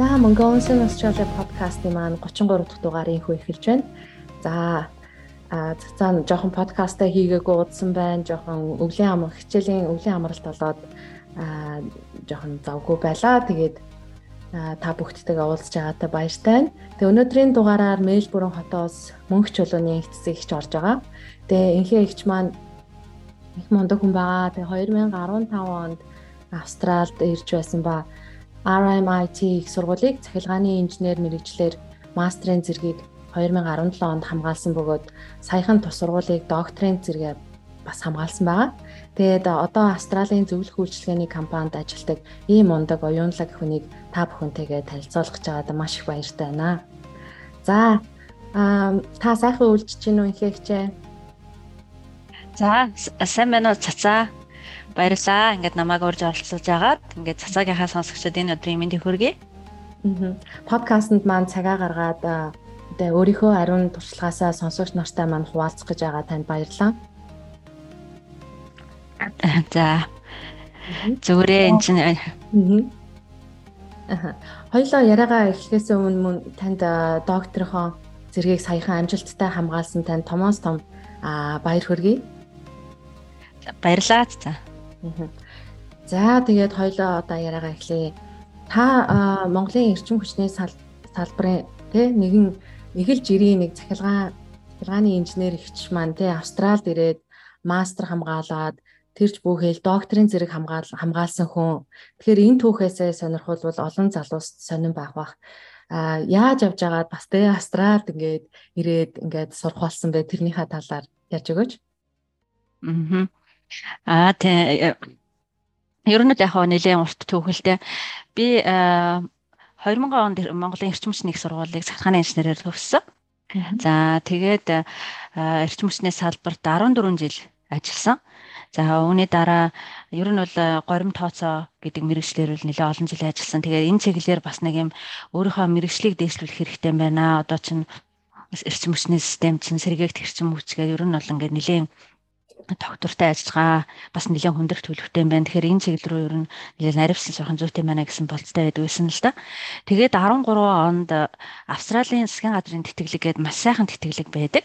За Mongolian Australia podcast-ийн маань 33 дахь дугаарыг хөө эхэлж байна. За а цаана жоохон подкастаа хийгээгүй удсан байна. Жоохон өвлийн ам хичээлийн өвлийн амралт болоод а жоохон завгүй байлаа. Тэгээд та бүгдтэйгээ уулзч байгаатай баяртай байна. Тэгээ өнөөдрийн дугаараар Мельбурн хотоос мөнх чулууны эцэг ихч орж байгаа. Тэгээ энхээ ихч маань их мундаг хүн байгаа. Тэгээ 2015 онд Австралид ирж байсан ба RMIT их сургуулийг цахилгааны инженер мэрэгчлэр мастрын зэргийг 2017 онд хамгаалсан бөгөөд саяхан тус сургуулийг докторийн зэрэгээ бас хамгаалсан байгаа. Тэгээд одоо Австралийн зөвлөх үйлчилгээний компанид ажилладаг ийм мундаг оюунлаг хүнийг та бүхэнтэйгээ танилцуулах гэж байгаад маш их баяртай байна. За та сайхан үйлчж гин үү ихээчээ. За сайн байна уу цацаа. Баярлаа. Ингээд намайг урьж оролцуулж агаад ингээд цацаагийнхаа сонсогчдод энэ өдрийн мэндийг хүргэе. Аа. Подкастэнд маань цагаа гаргаад тэгээ өөрийнхөө ариун туршлагаасаа сонсогч нартай маань хуваалцах гэж байгаа танд баярлалаа. За. Зүгээрээ эн чинь Аа. Хоёлоо яриагаа эхлэхээс өмнө мөн танд докторхоо зэргийг саяхан амжилттай хамгаалсан танд томоос том баяр хүргэе. Баярлалаа. За. Тэгээд хоёлоо одоо яриагаа эхлэе. Та Монголын эрчим хүчний салбарын тэ нэгэн нэг л жирийн нэг захилгаан захилгааны инженер ихч маань тэ Австралид ирээд мастер хамгаалаад тэрч бүхэл докторийн зэрэг хамгаал хамгаалсан хүн. Тэгэхээр энэ түүхээсээ сонирхолвол олон залууст сонирн байх бах. А яаж явж байгаад бас тэ Австралид ингээд ирээд ингээд сурах болсон бэ тэрнийхээ талаар ярьж өгөөч. Аа. Аа тий. Ер нь л яг нэлээд урт төвхөлтэй. Би 2000 онд Монголын эрчим хүчний их сургуулийг захиргааны инженерээр төгссөн. За тэгээд эрчим хүчний салбарт 14 жил ажилласан. За үүний дараа ер нь бол горим тооцоо гэдэг мэрэгчлэр бол нэлээд олон жил ажилласан. Тэгээд энэ чиглэлээр бас нэг юм өөрийнхөө мэрэгчлийг дээшлүүлэх хэрэгтэй байна. Одоо чинь эрчим хүчний систем чинь сэргээгт эрчим хүч гэдэг ер нь бол ингээд нэлээд доктортай ажиллагаа бас нэлээд хүндрэх төлөвтэй юм байна. Тэгэхээр энэ чиглэл рүү ер нь нэлээд наривсан сурхан зүйтэй байна гэсэн болцтой байдаг байсан л да. Тэгээд 13 онд Австралийн засгийн газрын тэтгэлэг гээд маш сайхан тэтгэлэг байдаг.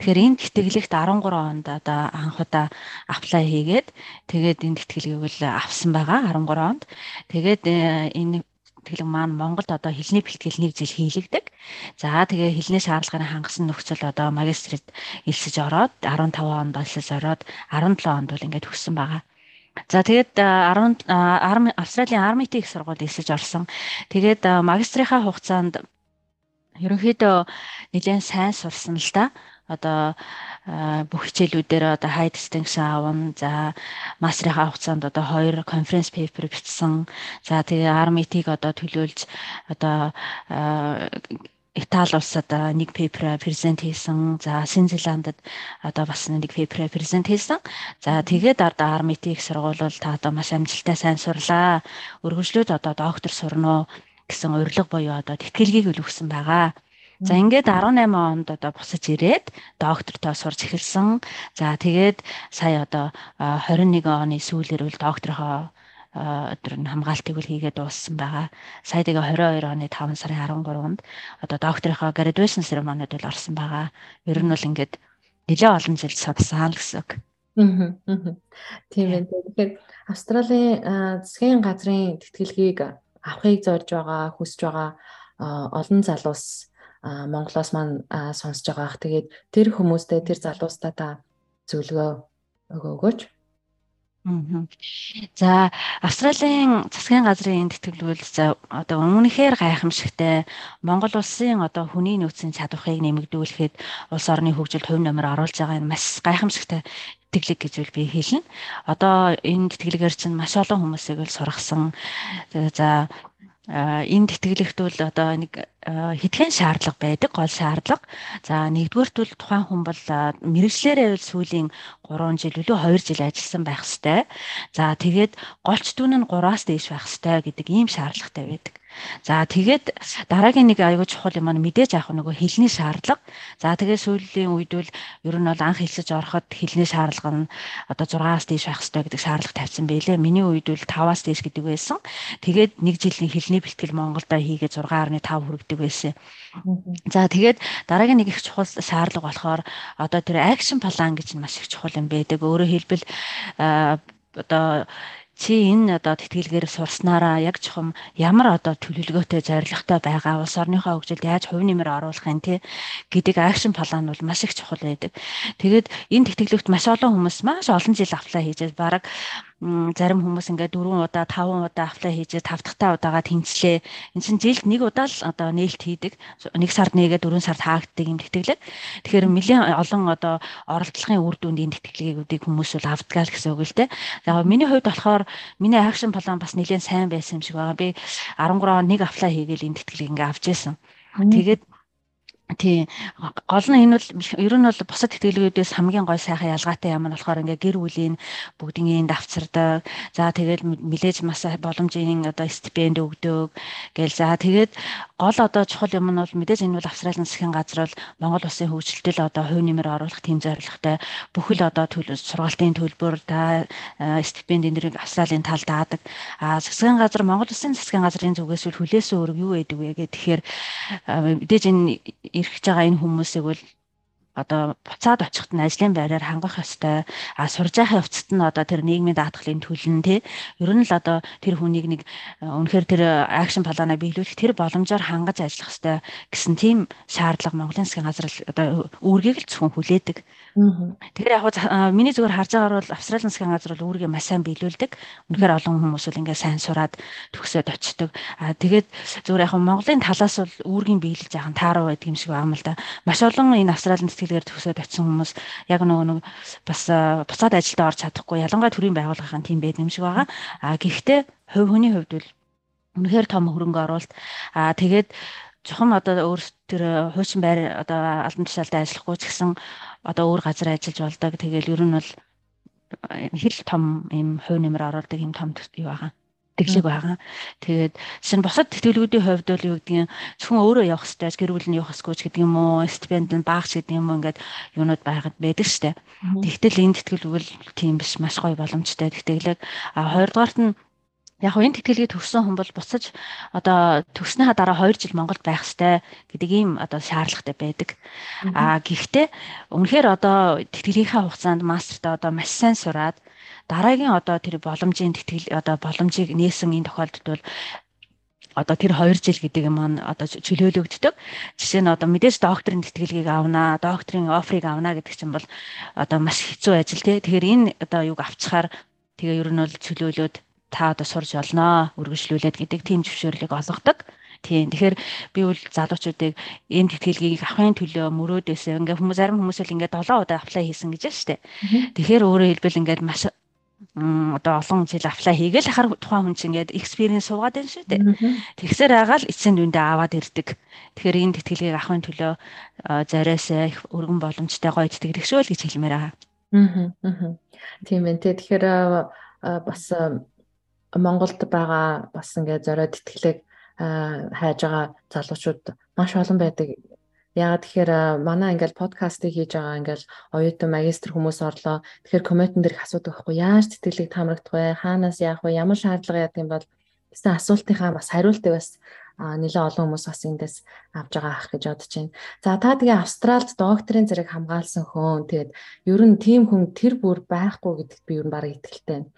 Тэгэхээр энэ тэтгэлэгт 13 онд одоо анх удаа аплай хийгээд тэгээд энэ тэтгэлгийг бол авсан байгаа 13 онд. Тэгээд э, энэ тэтгэлэг маань Монголд одоо хэлний бэлтгэл нэг жил хийлэгдэг. За тэгээ хэлний шаардлагыг хангасан нөхцөл одоо магистрт элсэж ороод 15 онд элсэж ороод 17 онд бол ингээд төгссөн байгаа. За тэгээд 10 Австралийн Армит их сургууль элсэж орсон. Тэгээд магистрийнхаа хугацаанд ерөнхийдөө нэлээд сайн сурсан л да одоо бүх хичээлүүдээр одоо high distinction авна. За мастрынхаа хугацаанд одоо хоёр conference paper бичсэн. За тэгээ RMIT-г одоо төлөөлж одоо Итали улсад нэг пейпер презент хийсэн. За Синзеландд одоо бас нэг пейпер презент хийсэн. За тэгээд одоо их сургууль та одоо маш амжилттай сайн сурлаа. Өргөжлөөд одоо доктор сурно гэсэн урилга буюу одоо тэтгэлгийг өгсөн байгаа. За ингээд 18 онд одоо бусаж ирээд доктортой сурч эхэлсэн. За тэгээд сая одоо 21 оны сүүлээр үл докторхоо өдөр нь хамгаалтыг үл хийгээд дууссан байгаа. Сая тэгээ 22 оны 5 сарын 13-нд одоо докторийнхоо graduation ceremony-д бол орсон байгаа. Ер нь бол ингээд нэлээд олон жил сурсан гэсэн үг. Аа. Тийм ээ. Тэгэхээр Австралийн засгийн газрын тэтгэлгийг авахыг зорж байгаа, хүсэж байгаа олон залуус Монголоос маань сонсож байгаа ах. Тэгээд тэр хүмүүстэй тэр залуустаа та зөвлөгөө өгөөч. За Австралийн засгийн газрын тэтгэлвэл за одоо өмнөхөр гайхамшигтай Монгол улсын одоо хүний нөөцийн чадварыг нэмэгдүүлэхэд улс орны хөгжилд хувь нэмэр оруулж байгаа нь маш гайхамшигтай тэтгэлэг гэж би хэлнэ. Одоо энэ тэтгэлгээр чинь маш олон хүмүүсийг л сургасан. За энэ тэтгэлэгт бол одоо нэг хэдхэн шаардлага байдаг гол шаардлага. За нэгдүгээрт бол тухайн хүн бол мэрэгчлэрээ бол сүүлийн 3 жил үлээ 2 жил ажилласан байх хэвээр. За тэгээд голч дүүн нь 3-аас дээш байх хэвээр гэдэг ийм шаардлагатай байдаг. За тэгээд дараагийн нэг аягүй чухал юм аа мэдээж авах нөгөө хэлний шаардлага. За тэгээд сүүлийн үед бол ер нь бол анх хэлсэж ороход хэлний шаардлага нь одоо 6-аас дээш байх хэрэгтэй гэдэг шаардлага тавьсан байлээ. Миний үед бол 5-аас дээш гэдэг байсан. Тэгээд нэг жилийн хэлний бэлтгэл Монголдо хийгээд 6.5 хүргэдэг байсан. За тэгээд дараагийн нэг их чухал шаардлага болохоор одоо тэр акшн план гэж маш их чухал юм байдаг. Өөрөөр хэлбэл одоо чи энэ одоо тэтгэлгээр сурснараа яг чухам ямар одоо төлөвлөгөөтэй зорилготой байгаа улс орныхоо хөгжилд яаж хувь нэмэр оруулахын тий гэдэг акшн план бол маш их чухал байдаг. Тэгээд энэ тэтгэлэгт маш олон хүмүүс маш олон жил автлаа хийж баг зарим хүмүүс ингээд 4 удаа 5 удаа аплай хийж 5 дахьтаа удаага тэнцлээ. Энд чинь жилд нэг удаа л одоо нээлт хийдэг. Нэг сард нэгээ 4 сард хаагддаг юм тэтгэлэг. Тэгэхээр нэлийн олон одоо оролдлогын үр дүнд энэ тэтгэлгүүдийг хүмүүс бол авдгаа л гэсэн үг л дээ. За миний хувьд болохоор миний акшн план бас нэлийн сайн байсан юм шиг байгаа. Би 13 он нэг аплай хийгээл энэ тэтгэлгийг ингээд авч ирсэн. Тэгээд тий гол нь энэ бол ер нь бол бусад тэтгэлгүүдээс хамгийн гой сайхан ялгаатай юм нь болохоор ингээ гэр бүлийн бүгдийн давцардаг. За тэгэл мэлэж мас боломжийн одоо стипенд өгдөг. Гэл за тэгээд гол одоо чухал юм нь бол мэдээж энэ бол австрали засгийн газар бол Монгол улсын хөгжилтөд одоо хувь нэмэр оруулах тийм зорилготой бүхэл одоо сургалтын төлбөр та стипенд энэ австралийн тал даадаг. А засгийн газар Монгол улсын засгийн газрын зүгээс хүлээсэн үүрэг юу байдаг вэ гэхээр тэгэхээр мэдээж энэ ирэх гэж байгаа энэ хүмүүсийг бол одоо буцаад очихт нь ажлын байраар хангах ёстой. А сурж байхын явцад нь одоо тэр нийгмийн даатгалын төлн тий. Ер нь л одоо тэр хүнийг нэг үнэхээр тэр акшн планаа биелүүлэх тэр боломжоор хангаж ажиллах ёстой гэсэн тийм шаардлага Монголын засгийн газар одоо үүргийг л зөвхөн хүлээдэг. Тэгэхээр яг миний зүгээр харж байгаагаар бол Австралийн засгийн газар бол үүргээ маш сайн биелүүлдэг. Үнэхээр олон хүмүүс бол ингээ сайн сураад төгсөөд очдог. А тэгээд зүгээр яг Монголын талаас бол үүргийн биелэж байгаа нь тааруу байдаг юм шиг байна л да. Маш олон энэ Австралийн сэтгэлгээр төгсөөд очсон хүмүүс яг нөгөө нэг бас буцаад ажилдаа орж чадахгүй ялангуяа төрийн байгууллагын тийм байдаг юм шиг байгаа. А гэхдээ хувь хүний хувьд бол үнэхээр том хөрөнгө оруулалт. А тэгээд чухам одоо өөр тэр хуучин байр одоо албан тушаалтай ажиллахгүй ч гэсэн одоо өөр газар ажиллаж болдог. Тэгэл ер нь бол хэл том юм хувь нэмэр оруулдаг юм том юу байгаа тэглэг байгаа. Тэгээд шинэ босод тэтгэлгүүдийн хувьд бол юу гэдгийг зөвхөн өөрөө явах хэрэгтэй, гэр бүл нь явах хэрэггүй ч гэдэг юм уу, стипенд нь багч гэдэг юм уу ингээд юунууд байгаад байдаг штэ. Тэгтэл энэ тэтгэлгүүл тийм биш маш гоё боломжтой тэтгэлэг. А хоёрдугаарт нь яг хөө энэ тэтгэлгийг төгссөн хүн бол буцаж одоо төгснөхийн дараа 2 жил Монголд байх ёстой гэдэг ийм одоо шаардлагатай байдаг. Аа гэхдээ үнэхээр одоо тэтгэлгийнхаа хугацаанд мастертаа одоо маш сайн сураад дараагийн одоо тэр боломжийн тэтгэл одоо боломжийг нээсэн энэ тохиолдолд бол одоо тэр 2 жил гэдэг юм маань одоо чөлөөлөгддөг. Жишээ нь одоо мэдээж докторийн тэтгэлгийг авнаа, докторийн офрыг авнаа гэдэг чинь бол одоо маш хэцүү ажил тий. Тэгэхээр энэ одоо юг авчихаар тэгээ ер нь бол чөлөөлөөд та одоо сурж олноо үргэлжлүүлээд гэдэг тийм зөвшөөрлийг олгодог. Тийм. Тэгэхээр би бол залуучуудыг энэ тэтгэлгийг авахын төлөө мөрөөдөөсөө ингээ хүмүүс зарим хүмүүс л ингээ 7 удаа аплай хийсэн гэж байна шүү дээ. Тэгэхээр өөрөөр хэлбэл ингээд маш одоо олон жил аплай хийгээл ахаар тухайн хүн чинь ингээд экспириенс суугаад байна шүү дээ. Тэгсээр агаал эцсийн дүндээ аваад ирдэг. Тэгэхээр энэ тэтгэлгийг авахын төлөө зариасаа их өргөн боломжтой гоё тэтгэлэгшөөл гэж хэлмээр байгаа. Аа. Тийм ээ. Тэгэхээр бас Монголд байгаа бас ингээд зориод итгэлэг хайж байгаа залуучууд маш олон байдаг. Яагаад тэгэхээр манай ингээл подкастыг хийж байгаа ингээл оюутан магистр хүмүүс орлоо. Тэгэхээр комментэн дээр их асуудаг байхгүй яаж тэтгэлэг таамрагдах вэ? Хаанаас яах вэ? Ямар шаардлага яадаг юм бол гэсэн асуултынхаа бас хариултыг бас нэлээд олон хүмүүс бас эндээс авж байгаа ах гэж бодож байна. За та тэгээ Австралид докторийн зэрэг хамгаалсан хүн тэгээд ер нь тийм хүн тэр бүр байхгүй гэдэгт би ер нь бараг итгэлтэй байна.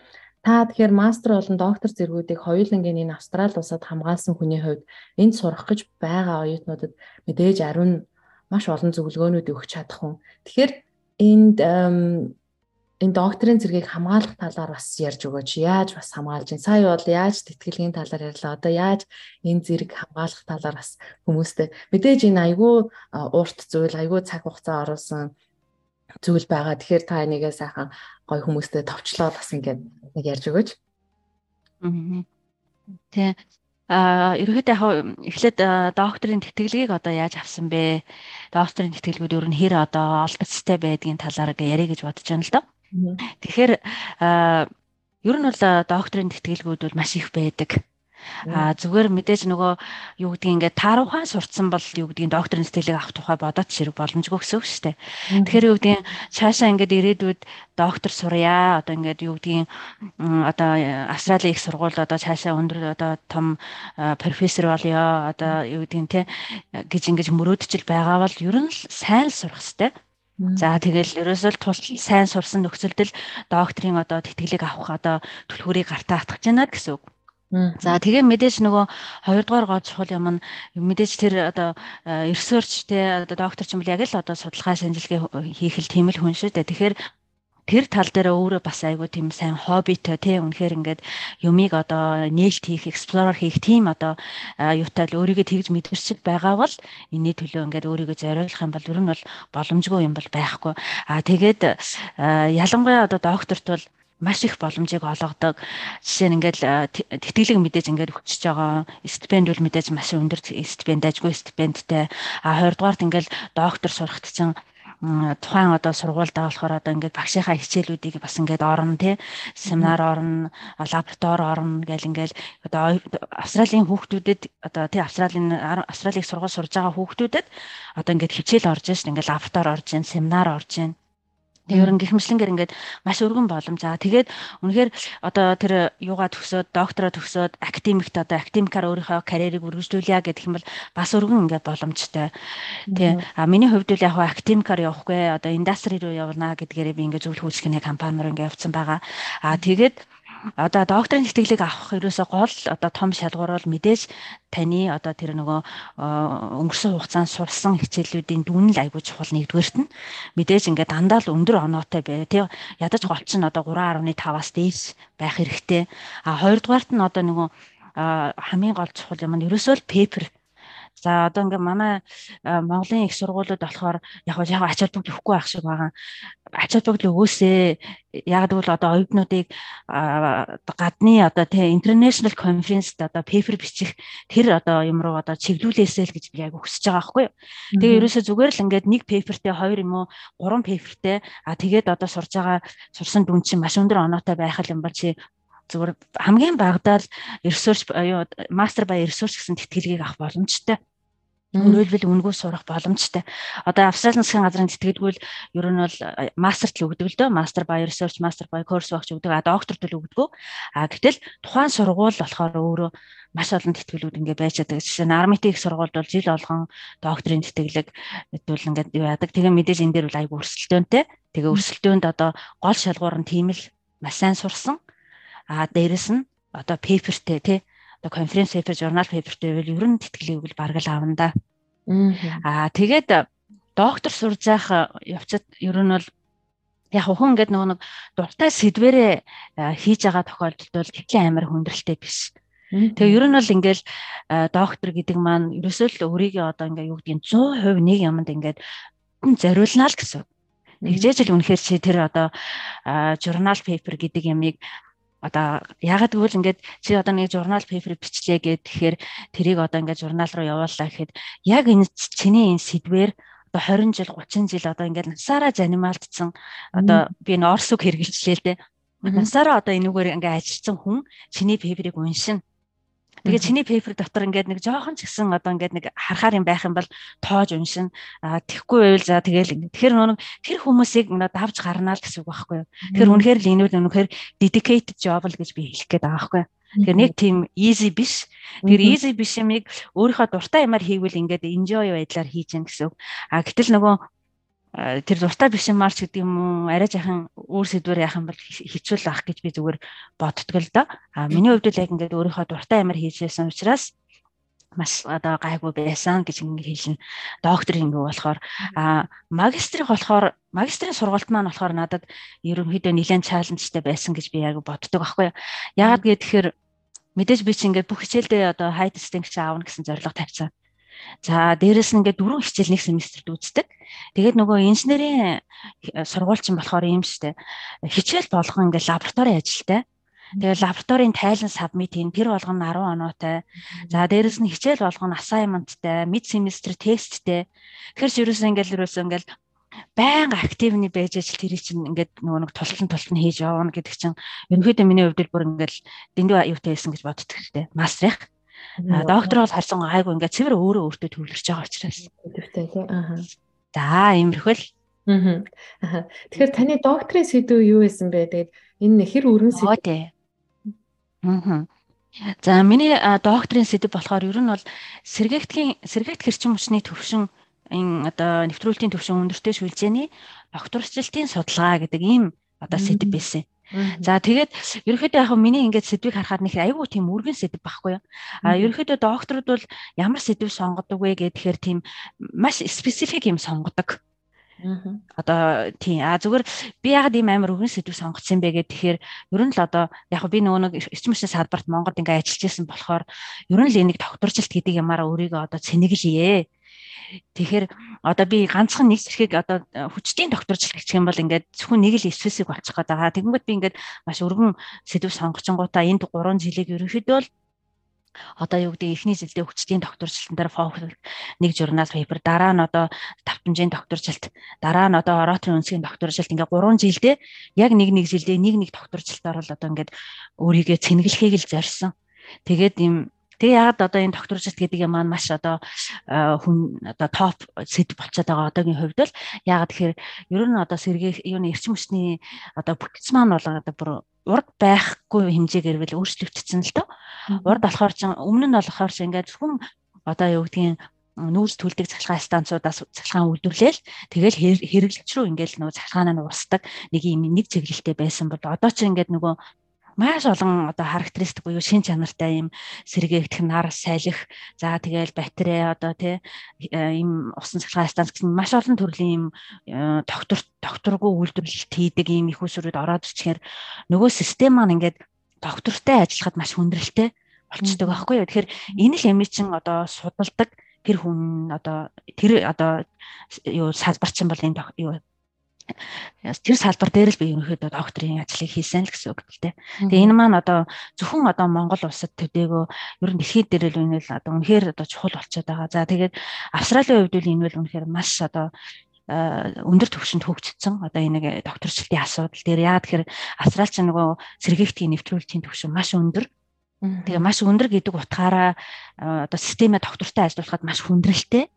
Та тэгэхээр мастер болон доктор зэргүүдийг хоёулангийн энэ Австрали улсад хамгаалсан хүний хувьд энд сурах гэж байгаа оюутнуудад мэдээж ариун маш олон зөвлөгөөнүүд өгч чадах хүн. Тэгэхээр энд энэ докторийн зэргийг хамгаалах талаар бас ярьж өгөөч. Яаж бас хамгаалж чинь? Сая бол яаж тэтгэлгийн талаар ярьлаа. Одоо яаж энэ зэрэг хамгаалах талаар бас хүмүүстээ мэдээж энэ айгүй урт зүйл, айгүй цаг хугацаа оруулсан зүйл байгаа. Тэгэхээр та энийгээ сайхан гоё хүмүүстэй товчлоод бас ингээд нэг ярьж өгөөч. Аа. Тэ А ерөөхдөө яг эхлээд докторийн тэтгэлгийг одоо яаж авсан бэ? Докторийн тэтгэлгүүд ер нь хэр одоо олдцтой байдгийн талаар ярих гэж бодож байна л доо. Тэгэхээр ер нь бол докторийн тэтгэлгүүд бол маш их байдаг. А зүгээр мэдээж нөгөө юу гэдгийг ингээд тааруухан сурцсан бол юу гэдгийг докторийн сэтгэлийг авах тухай бодоод ширэг боломжгүй гэсэн үг шүү дээ. Тэгэхээр юу гэдгийг цаашаа ингээд ирээдүйд доктор сурья одоо ингээд юу гэдгийг одоо Австралийн их сургуульд одоо цаашаа өндөр одоо том профессор болёо одоо юу гэдгийг те гэж ингэж мөрөөдчил байгаа бол ер нь сайн сурах хэрэгтэй. За тэгэл ерөөсөө тул сайн сурсан нөхцөлдөл докторийн одоо тэтгэлэг авах одоо түлхүүрийг гартаа атгах гэж байна гэсэн үг. За тэгээ мэдээж нөгөө хоёрдугаар гол чухал юм нь мэдээж тэр одоо research те одоо доктор ч юм бол яг л одоо судалгаа шинжилгээ хийх л тийм л хүн шүү дээ. Тэгэхээр тэр тал дээр өөрөө бас айгүй тийм сайн хоббитой тий үнэхээр ингээд юмыг одоо нээлт хийх, explore хийх тийм одоо юутай л өөрийгөө тэгж мэдэрчил байгаа бол энэний төлөө ингээд өөрийгөө зориулах юм бол ер нь бол боломжгүй юм бол байхгүй. Аа тэгээд ялангуяа одоо докторт бол маш их боломжийг олгодог. Жишээ нь ингээл тэтгэлэг мэдээж ингээд өгчөж байгаа. Стипенд бол мэдээж маш өндөр стипенд ажгүй стипендтэй. А 20 дугаарт ингээл доктор сурахт чинь тухайн одоо сургуульдаа болохоор одоо ингээд багшийнхаа хичээлүүдийг бас ингээд орно тий семинар орно лаборатори орно гэл ингээд одоо австралийн хүүхдүүдэд одоо тий австралийн австралийг сургууль сурж байгаа хүүхдүүдэд одоо ингээд хичээл орж шин ингээд лаборатори орж ийн семинар орж ийн Нь гихмшлэнгээр ингээд маш өргөн боломж. За тэгээд үнэхээр одоо тэр юугаа төгсөөд доктороо төгсөөд академикт одоо академикаар өөрийнхөө карьерийг үргэлжлүүлье гэдэг юм бол бас өргөн ингээд боломжтой. Тэг. А миний хувьд бол яг хаа академикаар явахгүй одоо индастри руу явна гэдгээрээ би ингээд зөвлөх үйлчлэгийн компани руу ингээд явцсан байгаа. А тэгээд одоо докторийн тэтгэлэг авах ерөөсө гол одоо том шалгуур бол мэдээж таны одоо тэр нөгөө өнгөрсөн хугацаанд сурсан хичээлүүдийн дүн л айгүй чухал нэгдүгээрт нь мэдээж ингээд дандаа л өндөр оноотой бай. Тий ядаж голч нь одоо 3.5-аас дээш байх хэрэгтэй. А хоёрдугаарт нь одоо нөгөө хамгийн гол чухал юм нь ерөөсөө л пейпер За одоо ингээ манай Монголын их сургуулиуд болохоор яг яг ач холбогдол өгөхгүй байх шиг байгаа. Ач холбогдол өгөөсэй. Яг гэвэл одоо оюутнуудыг гадны одоо тий international conference-д одоо paper бичих тэр одоо юм руу одоо чиглүүлээсэй л гэж би яг өсөж байгаа байхгүй юу. Тэгээ ерөөсөө зүгээр л ингээд нэг paperтэй хоёр юм уу гурван paperтэй а тэгээд одоо сурж байгаа сурсан дүн чинь маш өндөр оноотой байх юм бол чи зүгээр хамгийн багадаа л research юу master by research гэсэн тэтгэлгийг авах боломжтой. Өөрөлдвөл үнгүй сурах боломжтой. Одоо Австралийн засгийн газрын тэтгэлгүй л ер нь бол мастерт л өгдөг л дөө. Master by research, master by course багч өгдөг. А докторт л өгдөг. А гэтэл тухайн сургууль болохоор өөрөө маш олон тэтгэлүүд ингээ байж байгаа. Жишээ нь армитын их сургуульд бол жил болгон докторийн тэтгэлэг хэдүүл ингээ юу яадаг. Тэгээ мэдээж энэ дээр бол айгу өрсөлдөөнтэй. Тэгээ өрсөлдөөнд одоо гол шалгуур нь тийм л маш сайн сурсан. А дээрэс нь одоо пейпертэй тий одоо конференц пейпер, журнал пейпертэй байвал ер нь тэтгэлийг бол бараг л аавна да. Аа тэгээд доктор сурж явах явцад ер нь бол яг хүн ингээд нөгөө нэг дуртай сэдвэрээ хийж байгаа тохиолдолд бол тэтгэн амар хүндрэлтэй биш. Тэгээ ер нь бол ингээл доктор гэдэг маань ерөөсөө л өөрийгөө одоо ингээ юу гэдгийг 100% нэг юмд ингээд зориулнаа л гэсэн. Тэгжээж л үнэхээр чи тэр одоо журнал пейпер гэдэг ямыг одоо ягаад гэвэл ингээд чи одоо нэг журнал пейпер бичлээ гэхээр тэрийг одоо ингээд журнал руу явууллаа гэхэд яг энэ чиний энэ сэдвэр одоо 20 жил 30 жил одоо ингээд насаараа занимаалтсан одоо би энэ орс үг хэрэгжилээ л дээ. Насаараа одоо энүүгээр ингээд ажилласан хүн чиний пейперийг уншина Тэгээ чиний пейпер дотор ингээд нэг жоохон ч гэсэн одоо ингээд нэг харахаар юм байх юм бол тоож уншин тэгхгүй байвал за тэгээл ингээд тэгэхээр нөгөө тэр хүмүүсийг ингээд давж гарнаа л гэсэн үг байхгүй юу. Тэгэхээр үнэхээр л энэ үл үнэхээр dedicated job л гэж би хэлэх гээд байгаа байхгүй юу. Тэгэхээр нэг тийм easy биш. Тэгэхээр easy биш юмыг өөрийнхөө дуртай юмар хийвэл ингээд enjoy байдлаар хийж гэн гэсэн үг. А гэтэл нөгөө тэр дуртай биш юмар ч гэдэг юм уу арай жахан өөр сэдвэр яах юм бол хичүүл авах гэж би зүгээр боддог л доо. А миний хувьд л яг ингээд өөрийнхөө дуртай ямар хийжсэн учраас маш одоо гайгүй байсан гэж ингэ хэлнэ. Докторийн ингэ болохоор а магистрийн болохоор магистрийн сургалт маань болохоор надад ерөнхийдөө нэлээд чаленжтай байсан гэж би яг боддог байхгүй юу. Яагаад гэхээр мэдээж би чи ингээд бүх хичээлдээ одоо high distinction аавна гэсэн зорилго тавьсан. За дээрэс нь ингээд дөрвөн хичээл нэг семестрт үздэг. Тэгээд нөгөө инженерийн сургуульчин болохоор юм штэ. Хичээл болгон ингээд лаборатори ажилтай. Тэгээ лабораторийн тайлан сабмит хийн тэр болгоно 10 оноотой. За дээрэс нь хичээл болгоно assignmentтай, mid semester testтэй. Тэгэхээр ерөөсөө ингээл ерөөсөө ингээл байнга активны байж ажил тэрийг чинь ингээд нөгөө нэг тултан тултан хийж явна гэдэг чинь ерөнхийдөө миний хувьд бүр ингээд дэндүү аюутай байсан гэж боддог хэрэгтэй. Мастрах. Доктор бол харсан гайгүй ингээд цэвэр өөрөө өөртөө төвлөрч байгаа учраас. Төвтэй тий. Аа. За, иймэрхүүл. Аа. Тэгэхээр таны докторийн сэдв юу байсан бэ? Тэгээд энэ хэр өргөн сэдв. Тий. Аа. За миний докторийн сэдв болохоор ер нь бол сэргээгтгийн сэргээгт хэрчим хүчний төвшин энэ одоо нэвтрүүлтийн төвшин өндөртэй шүлжээний докторчлалтын судалгаа гэдэг ийм одоо сэдв байсан. За тэгээд ерөнхийдөө яг миний ингээд сэдвийг харахад нэг айгүй тийм үргэн сэдв байхгүй юу. А ерөнхийдөө докторууд бол ямар сэдв сонгодог вэ гэхээр тийм маш специфик юм сонгодог. Одоо тийм а зүгээр би ягаад ийм амар өргөн сэдв сонгоцсон бэ гэх тэгэхээр ер нь л одоо яг би нөгөө нэг эрчим хүчний салбарт Монголд ингээ ажиллаж байсан болохоор ер нь л энийг докторчлалт гэдэг ямаараа өөрийгөө одоо цэнэглэе. Тэгэхээр одоо би ганцхан нэг зэрхийг одоо хүчтэй докторчлал гэх юм бол ингээд зөвхөн нэг л эсвэсийг олчих гээд байгаа. Тэгэнгүүт би ингээд маш өргөн сэдв сонгочингуудаа энд 3 жилиг ерөнхийдөө л одоо юу гэдэг эхний жилдээ хүчтэй докторчлалтан дээр фокус нэг журнал пейпер дараа нь одоо давтамжийн докторчлалт дараа нь одоо ораторын үнсгийн докторчлалт ингээ 3 жилдээ яг нэг нэг жилдээ нэг нэг докторчлалтаар л одоо ингээд өөрийгөө цэнгэлэхийг л зорьсон. Тэгээд им Тэгээ яагаад одоо энэ докторчлалт гэдэг юм маань маш одоо хүн одоо топ сэдв болчиход байгаа одоогийн хувьд л яагаад тэгэхээр ер нь одоо сэргээ юу н эрчим хүчний одоо бүтэц маань бол одоо бүр урд байхгүй хэмжээгээр бил өөрчлөгдсөн л доо. Урд болохоор ч өмнө нь болохоор ч ингээд зөвхөн одоо юу гэдгийг нүүрс төлдөг цахилгаан станцуудаас цахилгаан үйлдвэрлээл тэгэл хэрэглэгч рүү ингээд нөгөө цахилгаанаа нь урсдаг нэг юм нэг чиглэлтэй байсан бол одоо ч ингээд нөгөө маш олон одоо характеристик буюу шин чанартай юм сэргээгдэх нар сайлах за тэгэл батарей одоо тий ийм усан цахилгаан станц гэсэн маш олон төрлийн юм э, доктор докторгүй үйлдвэрлэлт хийдэг ийм их усрууд ороод ирчихээр нөгөө систем маань ингээд доктортай ажиллахад маш хүндрэлтэй болчдөг байхгүй юу? Тэгэхээр энэ л ямиг чин одоо судалдаг тэр хүн одоо тэр одоо юу салбарчин бол энэ юу тэр салбар дээр л би ерөнхийдөө докторийн ажлыг хийсэн л гэсэн үг л дээ. Тэгээ энэ маань одоо зөвхөн одоо Монгол улсад төдийгөө ер нь дэлхийд дээр л үнэл одоо үнэхээр одоо чухал болчиход байгаа. За тэгээд Австралийн хувьд бол энэ бол үнэхээр маш одоо өндөр түвшинд хөгжсөн одоо энэ докторчлалтын асуудал дээр яа тэгэхээр австралч нөгөө сэргийгтийн нэвтрүүлгийн түвшин маш өндөр. Тэгээ маш өндөр гэдэг утгаараа одоо системээ доктортой ажиллуулахад маш хүндрэлтэй.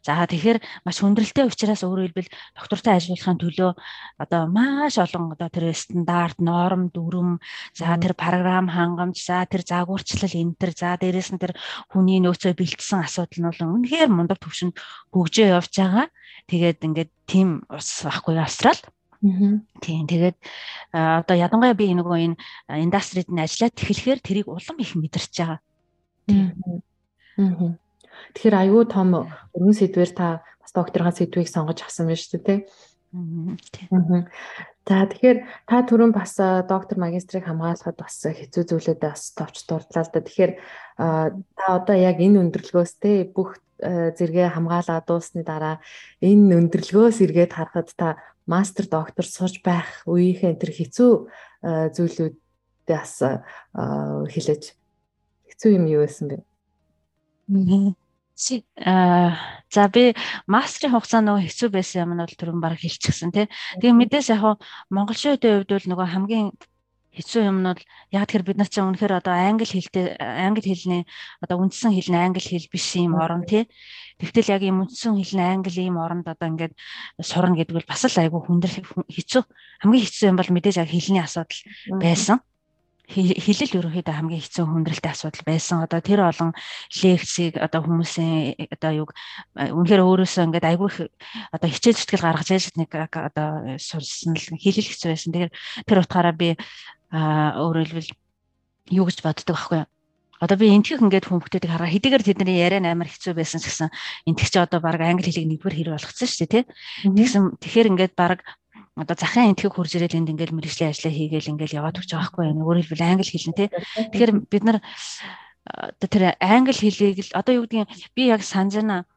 За тэгэхээр маш хүндрэлтэй учраас өөрөөр хэлбэл доктортой ажиллахын төлөө одоо маш олон одоо тэр стандарт, норм, дүрм, за тэр програм хангамж, за тэр загварчлал энэ төр, за дээрэс нь тэр хүний нөөцөө бэлтсэн асуудал нь бол үнэхээр мундаг төвшөнд хөгжөө явж байгаа. Тэгээд ингээд тийм ус байхгүй Австрал. Тийм тэгээд одоо ядангуяа би нөгөө энэ индастрид нь ажиллаад тэгэхээр тэрийг улам их мэдэрч байгаа. Тийм. Тэгэхээр аюу том өргөн сэдвэр та бас докторийн сэдвийг сонгож авсан байна шүү дээ, тий. За тэгэхээр та түрүүн бас доктор магистрийг хамгаалахад бас хэцүү зүйлүүд бас товч дурдлаа л да. Тэгэхээр та одоо яг энэ өндөрлгөөс те бүх зэрэгээ хамгаалаад дуусны дараа энэ өндөрлгөөс эргээд харахад та мастер доктор сурж байх үеийнхээ тэр хэцүү зүйлүүдээ бас хэлэж хэцүү юм юу байсан бэ? Аа за би мастрын хугацаа нөгөө хэцүү байсан юм нь бол түрүүн баг хэлчихсэн тий. Тэгээ мэдээс яг монголчуудын хувьд бол нөгөө хамгийн хэцүү юм нь бол яг тэр бид нар чинь үнэхээр одоо англи хэлтэй англи хэлний одоо үндсэн хэл нь англи хэл биш юм орон тий. Тэгтэл яг юм үндсэн хэл нь англи юм оронд одоо ингээд сурна гэдэг бол бас л айгүй хүндрэх хэцүү. Хамгийн хэцүү юм бол мэдээж яг хэлний асуудал байсан хэлэл ерөнхийдөө хамгийн хэцүү хүндрэлтэй асуудал байсан. Одоо тэр олон лекцийг одоо хүмүүсийн одоо юг үнэхээр өөрөөсөө ингээд айгүй одоо хичээл зүтгэл гаргаж яаж нэг одоо сурсан л хэлэл хэцүү байсан. Тэгэхээр тэр утгаараа би хэлбэл юу гэж боддог байхгүй юу? Одоо би энтгэх ингээд хүмүүстүүдийг хараа хэдийгээр тэдний яриа амар хэцүү байсан ч гэсэн энтгэх чи одоо баг англи хэлийг нэгдүгээр хэр болгоцсон шүү дээ тий. Тэгсэн тэгэхээр ингээд баг одоо захын энтхийг хурж ирэл энд ингээл мэрэгжлийн ажлаа хийгээл ингээл яваад өгч байгаа байхгүй юу. Өөрөөр хэлбэл англи хэлнэ тий. Тэгэхээр бид нар одоо тэр англи хэлийг л одоо юу гэдгийг би яг санаж байна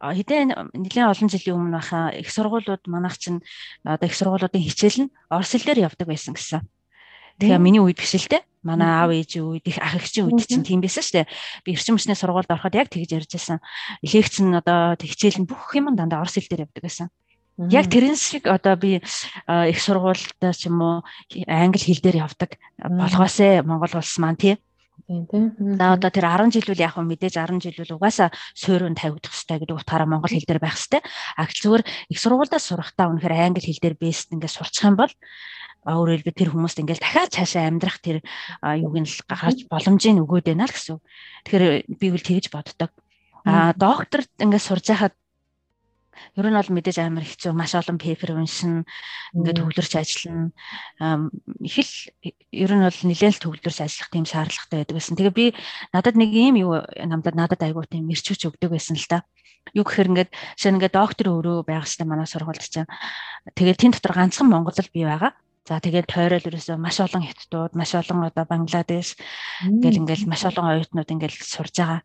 хэдэн нэлээд олон жилийн өмнө баха их сургуулиуд манайх чинь одоо их сургуулиудын хичээл нь орос хэлээр явдаг байсан гэсэн. Тэгэхээр миний үед биш л те. Манай аав ээжийн үед их ах эгчийн үед чинь тийм байсан шүү дээ. Би эрчим хүчний сургуульд ороход яг тэгж ярьж байсан. Лекц нь одоо хичээл нь бүх юм дандаа орос хэл дээр явдаг байсан. Яг тэрэн шиг одоо би их сургуульд ч юм уу англи хэл дээр явдаг болгоосэ Монгол улс маань тий. Тийм тийм. За одоо тэр 10 жил үл яг хөө мэдээж 10 жил үл угаасаа суурин тавигдах хэрэгтэй гэдэг утгаараа монгол хэл дээр байх хэрэгтэй. А зүгээр их сургуульдаа сурахтаа үнэхээр англи хэл дээр бэст ингээд сурчих юм бол өөрөөр хэлбэл тэр хүмүүст ингээд дахиад цаашаа амьдрах тэр юуг нь гаргаж боломжийг өгөөд байна л гэсэн. Тэгэхээр би бол тэгж боддог. А докторт ингээд сурж байхад Ер нь бол мэдээж амар хэцүү маш олон пейпер уншина. Ингээд төвлөрч ажиллана. Их л ер нь бол нэлээд л төвлөрч ажиллах тийм шаардлагатай байдаг байсан. Тэгээ би надад нэг ийм юу намдад надад айгуу тийм мэрчүүч өгдөг байсан л да. Юу гэхээр ингээд шинэ ингээд доктор өөрөө байх хэрэгтэй манай сургуульд чинь. Тэгээд тэн дотор ганцхан Монгол л бий байгаа. За тэгээд тойрол ерөөсөө маш олон хятадууд, маш олон одоо Бангладеш ингээл ингээл маш олон оюутнууд ингээл сурж байгаа.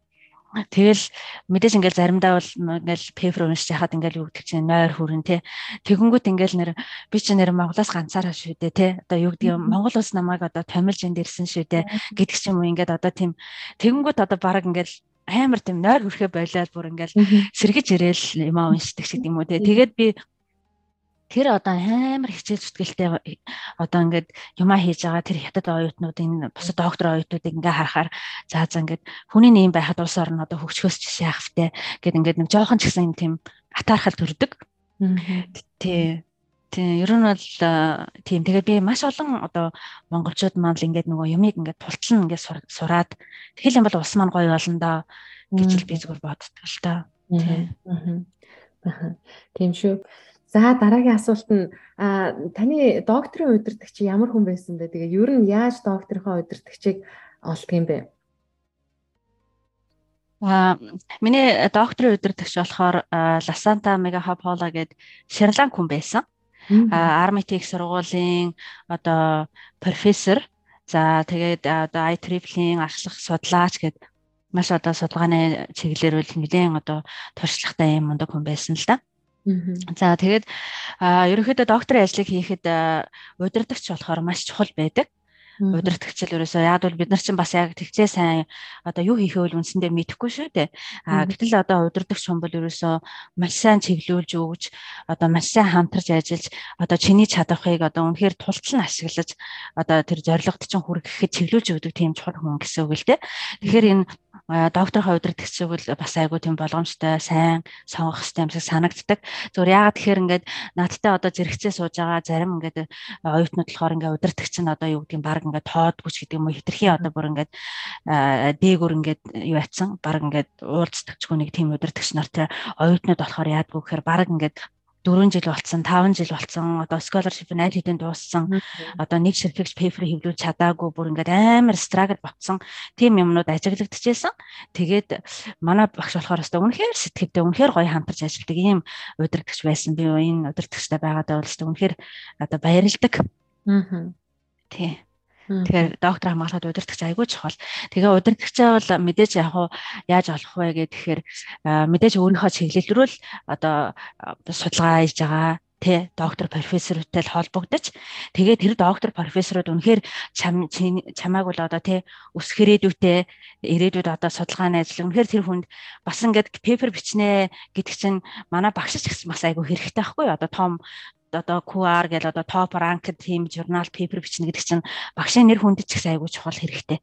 Тэгэл мэдээж ингээл заримдаа бол ингээл пейпер уншиж яхад ингээл юу гэдэг чинь нойр хүрэн те. Тэгэнгүүт ингээл нэр би чи нэр Монголоос ганцаараа шүү дээ те. Одоо юу гэдэг юм Монгол улс намайг одоо томилж энд ирсэн шүү дээ гэдэг ч юм уу ингээд одоо тийм тэгэнгүүт одоо баг ингээл амар тийм нойр хүрхэ болоод бүр ингээл сэргэж ирээл юм аа уншдаг шиг юм уу те. Тэгээд би тэр одоо амар хичээл зүтгэлтэй одоо ингээд юмаа хийж байгаа тэр хятад оюутнуудын бусад доктор оюутнуудыг ингээ харахаар за за ингээд хүний нэм байхад улс орн одоо хөгжөхөөс ч яахвтэй гэд ингээд нэг жоохон ч гэсэн тийм атаархал төрдөг. Тий. Тий, ер нь бол тийм тэгээд би маш олон одоо монголчууд маань л ингээд нөгөө юмыг ингээд тултлан ингээд сураад тэгэл юм бол ус маань гоё болно да гэж л би зүгээр боддог л та. Тий. Аа. Тийм шүү. За дараагийн асуулт нь таны докторийн удирдагч ямар хүн байсан бэ? Тэгээ ер нь яаж докторийнхоо удирдагчийг олдго юм бэ? А миний докторийн удирдагч болохоор Ласанта Мегахапола гээд Шриланк хүн байсан. Армитик сургуулийн одоо профессор. За тэгээд одоо IEEE-ийн ахлах судлаач гээд маш одоо судалгааны чиглэлээр үл нэгэн одоо туршлагатай юм мундаг хүн байсан л да. За тэгээд ерөнхийдөө докторийн ажлыг хийхэд удирдахч болохоор маш чухал байдаг. Удирдахчл ерөөсөө яг бол бид нар чинь бас яг тэгчээ сайн одоо юу хийхээ үл үндсэндээ мэдэхгүй шүү дээ. А гэтэл одоо удирдахч хүн бол ерөөсөө маш сайн чиглүүлж өгч одоо маш сайн хамтарч ажиллаж одоо чиний чадварыг одоо үнэхээр тултлан ашиглаж одоо тэр зорилгот чинь хүрэхэд чиглүүлж өгдөг тийм чухал хүн гэсэн үг л дээ. Тэгэхээр энэ докторхоо удирдахчиг бол бас айгүй тийм болгоомжтой сайн сонгох хэрэгтэй юм шиг санагддаг. Зүгээр яагаад тэгэхээр ингээд наадтай одоо зэрэгцээ сууж байгаа зарим ингээд оюутнууд болохоор ингээд удирдахч нь одоо юу гэдэг юм баг ингээд тоодгүй ч гэдэг юм уу хитрхи одоо бүр ингээд дээгүр ингээд юу ятсан баг ингээд уулзтагчгүй нэг тийм удирдахч нар тэр оюутнууд болохоор яадгүй гэхээр баг ингээд 4 жил болцсон, 5 жил болцсон, одоо scholarship найд хэдэн дууссан, одоо нэг ширхэгч paper хэвлүүлж чадаагүй бүр ингээд амар struggle ботсон тийм юмнууд ажиглагдчихсэн. Тэгээд манай багш болохоор өстой үнэхээр сэтгэвтэй, үнэхээр гоё хамтарч ажилладаг ийм удирдахч байсан. Би энэ удирдахчтай байгаадаа бол өстой үнэхээр одоо баярлдаг. Аа. Тий. Тэгэхээр доктор хамгаалахад удирдахч айгүй чухал. Тэгээ удирдахчаа бол мэдээж яг уу яаж олох вэ гэхээр мэдээж өөрийнхөө чиглэл рүү л одоо судалгаа хийж байгаа тэ доктор профессоруудтай л холбогдож тэгээд тэр доктор профессорууд үнэхээр чам чамааг бол одоо тэ өсөх ирээдүйтэй ирээдүйд одоо судалгааны ажил үнэхээр тэр хүнд бас ингээд пепер бичнэ гэдэг чинь манай багш ч гэсэн бас айгүй хэрэгтэй байхгүй одоо том одоо QR гэл одоо top ranked team журнал paper бичнэ гэдэг чинь багшийн нэр хүнд ч ихсэн айгүй чухал хэрэгтэй.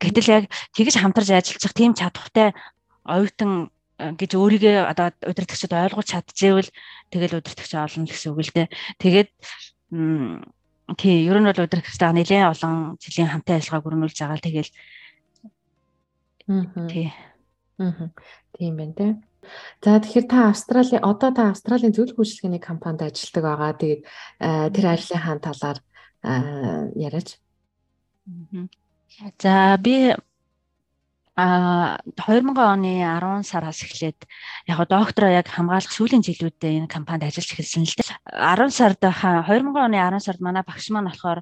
Гэтэл яг тэгж хамтарч ажиллах тийм чадвартай оюутан э, гэж өөрийгөө одоо удирдахчид ойлгуулж чадчихвэл тэгэл удирдахч олно гэсэн үг л дээ. Тэгээд тий ер нь бол удирдахчтай нэлээд олон жилийн хамтын ажиллагааг өрнүүлж байгаа л тэгэл тий. Аа. Тийм байна те. За тэгэхээр та Австрали одоо та Австралийн зөвлөх үйлчлэгээний компанид ажилладаг байгаа. Тэгээд тэр ажлынхаа талаар яриач. За би а 2000 оны 10 сараас эхлээд яг доктороо яг хамгаалах сүүлийн жилүүдэд энэ компанид ажиллаж эхэлсэн л дээ. 10 сард 2000 оны 10 сард манай багш маань болохоор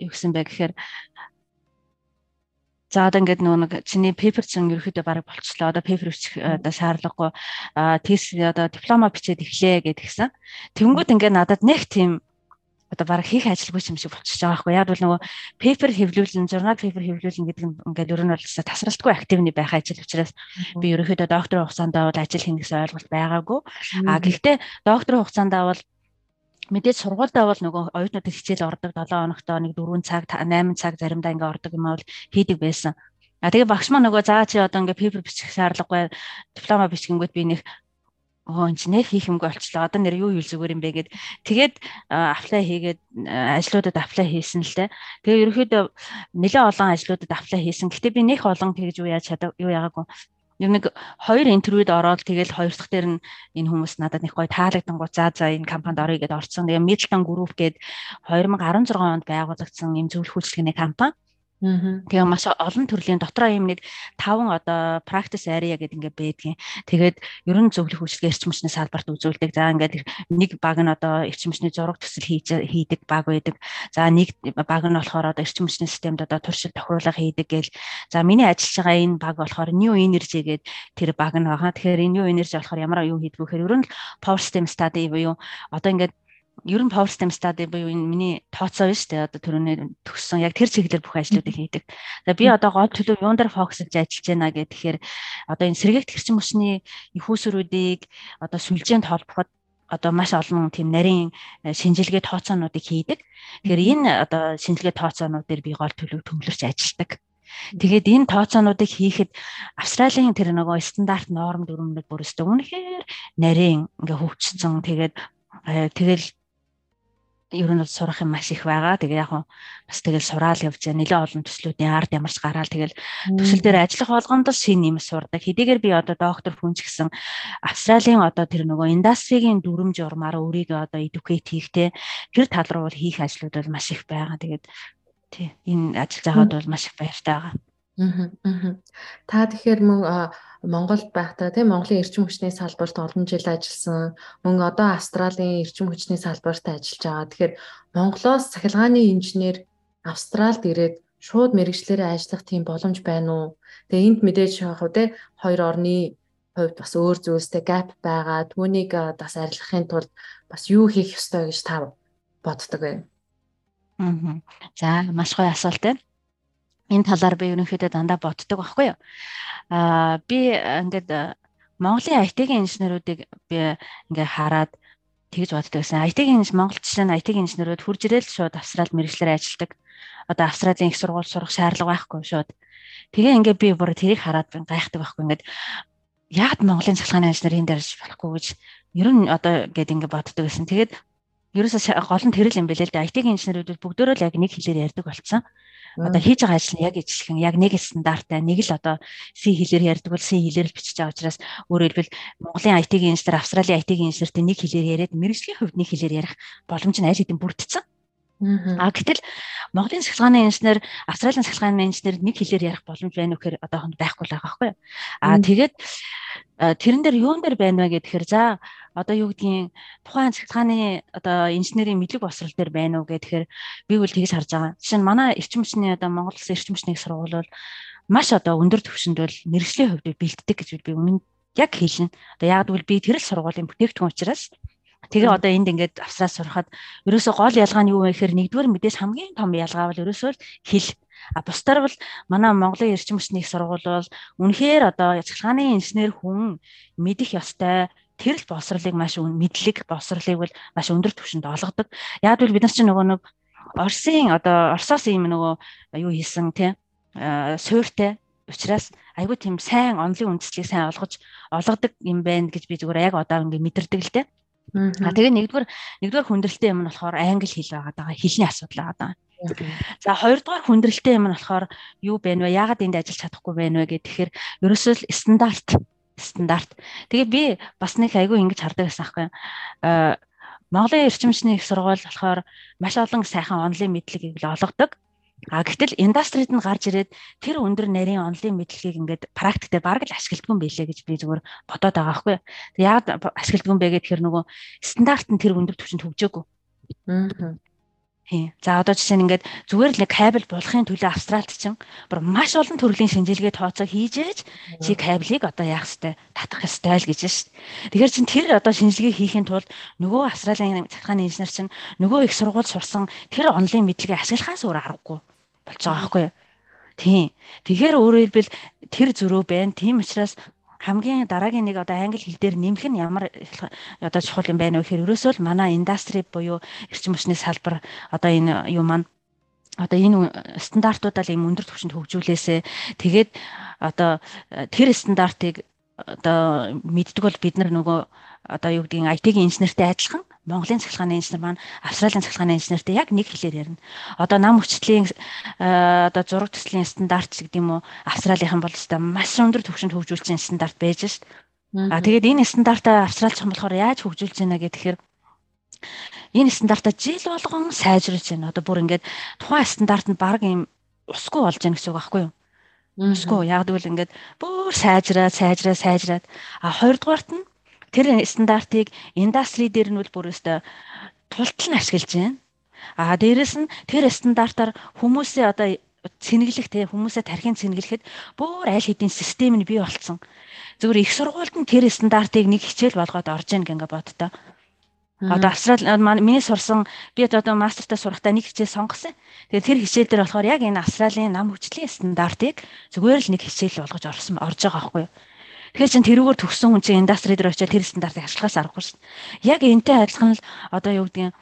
юу гэсэн бэ гэхээр За одоо ингээд нөгөө нэг чиний пейпер чинь ерөөхдөө бараг болчихлоо. Одоо пейпер бичих одоо шаардлагагүй тест одоо диплома бичээд эхлэе гэдгийгсэн. Тэнгүүд ингээд надад нэг тийм одоо баг хийх ажилгүй юм шиг болчихж байгаа байхгүй. Яг бол нөгөө paper хэвлүүлэн, журнал paper хэвлүүлэн гэдэг нь ингээд ер нь бол тасралтгүй активны байх ажил учраас би ерөөхдөө докторийн хугацаанд бол ажил хийнэ гэсэн ойлголт байгаагүй. А гэхдээ докторийн хугацаанд бол мэдээж сургуультай бол нөгөө оюутнуудад хичээл ордог 7 хоногт нэг 4 цаг 8 цаг заримдаа ингээ ордог юм бол хийдэг байсан. А тэгээ багш маа нөгөө заа чи одоо ингээ пейпер бичих шаардлагагүй диплома бичгэнгүүт би нэг оо чинь хийх юмгүй болчлоо. Одоо нэр юу юу зүгээр юм бэ гэд тэгээд аплай хийгээд ажлуудад аплай хийсэн л дээ. Тэгээ ерөөхдөө нэлээд олон ажлуудад аплай хийсэн. Гэтэ би нэх олон тэгж юу яаж чадав юу яагаагүй. Юм нэг хоёр интервьюд ороод тэгэл хоёр дахь дээр нь энэ хүмүүс надад нэг гоё таалагдангууд за за энэ компанид орё гэдээ орсон. Тэгээ Middleton Group гээд 2016 онд байгуулагдсан юм зөвлөх үйлчлэгээний компани. Тэгээ маш олон төрлийн дотроо юм нэг таван одоо practice area гэдэг ингээ байдгийн. Тэгээд ер нь зөвлөх үйлчлэгээ эрчим хүчний салбарт үзүүлдэг. За ингээд нэг баг нь одоо эрчим хүчний зураг төсөл хийж хийдэг баг байдаг. За нэг баг нь болохоор одоо эрчим хүчний системд одоо туршил тохируулга хийдэг гээл. За миний ажиллаж байгаа энэ баг болохоор new energy гэдэг тэр баг нь байгаа. Тэгэхээр энэ new energy болохоор ямар юу хийдэг вэ гэхээр ер нь power system study буюу одоо ингээд ер нь power system study буюу энэ миний тооцоо биш үү одоо түрүүний төгссөн яг тэр чиглэлээр бүх ажлуудыг хийдэг. За би одоо гол төлөв юун дээр фокус хийж ажиллаж байна гэхээр одоо энэ сэргээгт хэрчим хүчний ихүүсрүүдийг одоо сүлжээнд холбоход одоо маш олон тийм нарийн э, шинжилгээ тооцоонуудыг хийдэг. Тэгэхээр энэ одоо шинжилгээ тооцоонууд дээр би гол төлөв төвлөрч ажилладаг. Тэгээд энэ тооцоонуудыг хийхэд Австралийн тэр нөгөө стандарт норм дүрмүүд бүр өстө үнэхээр нарийн ингээ хөгжсөн. Тэгээд э, тэгэл ер нь бол сурах юм маш их байгаа. Тэгээ яг бас тэгэл сураал явж байгаа. Нэлээд олон төслүүдийн ард ямарч гараал тэгэл төсөл дээр ажиллах болгонд л шин юм сурдаг. Хэдийгээр би одоо доктор хүн ч гэсэн Австралийн одоо тэр нөгөө индастригийн дүрм журмаар өөрийгөө одоо educate хийхтэй тэр тал руу хийх ажлууд бол маш их байгаа. Тэгээд тий энэ ажиллаж байгаад бол маш их баяртай байгаа. Та тэгэхээр мөн Монголд байхдаа тийм Монголын эрчим хүчний салбарт олон жил ажилласан. Мөн одоо Австралийн эрчим хүчний салбарт ажиллаж байгаа. Тэгэхээр Монголоос цахилгааны инженер Австралид ирээд шууд мэрэгчлэрээ ажиллах тийм боломж байна уу? Тэгээ энд мэдээж яг уу те хоёр орны хувьд бас өөр зүйлстэй gap байгаа. Түүнийг бас арилгахын тулд бас юу хийх ёстой гэж та боддог вэ? Аа. За маш гоё асуулт байна энэ талаар би ерөнхийдөө дандаа боддог байхгүй юу. Аа би ингээд Монголын IT-ийн инженеруудыг би ингээ хараад тэгж боддог гэсэн. IT-ийн Монголд жишээ нь IT-ийн инженерүүд хурж ирэл шууд Австрал мэрэгчлэр ажилладаг. Одоо Австралийн их сургууль сурах шаардлага байхгүй шууд. Тэгээ ингээ би бүр тэрийг хараад гайхдаг байхгүй ингээд яагаад Монголын цахилгааны инженер энэ дээрж болохгүй гэж ер нь одоо гээд ингээ боддог гэсэн. Тэгээд ерөөсөө гол нь тэрэл юм бэлээ л дээ. IT-ийн инженерүүд бүгдөө л яг нэг хэлээр ярьдаг болсон одоо хийж байгаа ажил нь яг ижилхэн яг нэг стандарттай нэг л одоо C хэлээр ярьдаг бол C хэлээр л бичиж байгаа учраас өөрөөр хэлбэл Монголын IT-ийн инженер Австралийн IT-ийн инженертэй нэг хэлээр яриад мэрэгжлийн хувьд нэг хэлээр ярих боломж нь аль хэдийн бүрдсэн. А гэтэл Монголын сахилгааны инженер, Австралийн сахилгааны инженер нэг хэлээр ярих боломж байна уу гэхээр одоохонд байхгүй л байгаа байхгүй юу. А тэгээд тэрэн дээр юун дээр байна вэ гэхээр за одоо юу гэдгийг тухайн цахилгааны одоо инженерийн мэдлэг босрал дээр байна уу гэхээр би бол тэгж харж байгаа. Жишээ нь манай эрчим хүчний одоо Монгол Улсын эрчим хүчний сургууль бол маш одоо өндөр түвшинд бол мэрэгжлийн хувьд бэлддэг гэж би үнэн яг хэлнэ. Одоо яг гэвэл би тэр л сургуулийн бүтээгдэхүүн учраас Тэгээ одоо энд ингээд авсраа сурахад ерөөсөө гол ялгаа нь юу вэ гэхээр нэгдүгээр мэдээж хамгийн том ялгаа бол ерөөсөө хэл. А бусдаар бол манай Монголын эрчим хүчний сургууль бол үнэхээр одоо цахилгааны инженер хүн мэдэх ёстой тэр л босрлыг маш мэдлэг босрлыг бол маш өндөр түвшинд олгодог. Яг бол бид нар чинь нөгөө нэг Оросын одоо Оросоос юм нөгөө юу хийсэн тий суйртай учраас айгүй тийм сайн онлын үндэслэлийг сайн олгож олгодог юм байна гэж би зүгээр яг одоо ингээ мэдэрдэг л дээ. А тэгээ нэгдүгээр нэгдүгээр хүндрэлтэй юм нь болохоор англи хэл байгаа даа хэлний асуудал байгаа даа. За хоёрдугаар хүндрэлтэй юм нь болохоор юу байна вэ? Яагаад энд ажиллаж чадахгүй байна вэ гэхээр ерөөсөө л стандарт стандарт. Тэгээ би бас нэг айгүй ингэж хардаг гэсэн аахгүй. Аа Монголын эрчимчний их сургууль болохоор маш олон сайхан онлын мэдлэгийг л олгодог. А гэтэл индастрид нь гарч ирээд тэр өндөр нарийн онлын мэдлэгийг ингээд практикээр бараг л ашигладаг юм билээ гэж би зүгээр бодоод байгаа байхгүй. Тэг яагаад ашигладаг юм бэ гэхээр нөгөө стандарт нь тэр өндөр түвшинд хөгжөөгүй. Тийм. За одоо жишээ нь ингээд зүгээр л нэг кабель булахын төлөө Австралид чинь бүр маш олон төрлийн шинжилгээ тооцоо хийжээж чи кабелийг одоо яах хэвээр татах хэвээр л гэж шээ. Тэгэхээр чин тэр одоо шинжилгээ хийхин тулд нөгөө Австралийн цахилгааны инженер чинь нөгөө их сургууль сурсан тэр онлайн мэдлэгээ ашиглахаас өөр аргагүй болж байгаа байхгүй юу? Тийм. Тэгэхээр өөрөөр хэлбэл тэр зөрөө байна. Тийм учраас хамгийн дараагийн нэг одоо англи хэл дээр нэмэх нь ямар одоо чухал юм байна вэ гэхээр ерөөсөө л манай индастри буюу эрчим хүчний салбар одоо энэ юу маань одоо энэ стандартуудаа л юм өндөр түвшинд хөгжүүлээсэ тэгээд одоо тэр стандартыг одоо мэддэг бол бид нар нөгөө одоо юу гэдгийг IT-ийн инженертэй адилхан Монголын цахилгааны инженер маань Австралийн цахилгааны инженертэй яг нэг хэлээр ярина. Одоо нам хүчлийн одоо зураг төслийн стандарт гэдэг юм уу Австралийнхан бол өстой маш өндөр түвшинд хөгжүүлсэн стандарт байж шít. А тэгээд энэ стандартаа австралчхан болохоор яаж хөгжүүлж байна гэхээр энэ стандартаа жил болгон сайжруулж байна. Одоо бүр ингээд тухайн стандарт нь баг юм усгүй болж байна гэсэн үг байхгүй юу? Усгүй яг гэвэл ингээд бүр сайжраад сайжраад сайжраад а хоёрдугаарт нь тэр стандартыг индастри дээр нь бүр өстө тултал нь ашиглаж байна. А дээрэс нь тэр стандартаар хүмүүсээ одоо цэнэглэх те хүмүүсээ тархин цэнэглэхэд бүр аль хэдийн систем нь бий болцсон. Зөвхөн их сургуульд нь тэр стандартыг нэг хичээл болгоод орж ийн гэнгээ бодтоо. Одоо Австрали миний сурсан би одоо мастертаа сурахдаа нэг хичээл сонгосон. Тэгээд тэр хичээл дээр болохоор яг энэ Австралийн нам хүчлийн стандартыг зүгээр л нэг хичээл болгож орсон орж байгаа байхгүй юу? Тэгэхээр чин тэрүүгээр төгссөн хүн чинь индастри дээр очиад тэр стандартыг ашиглахаас аргагүй шин. Яг энтэй адилхан л одоо юу гэдгийг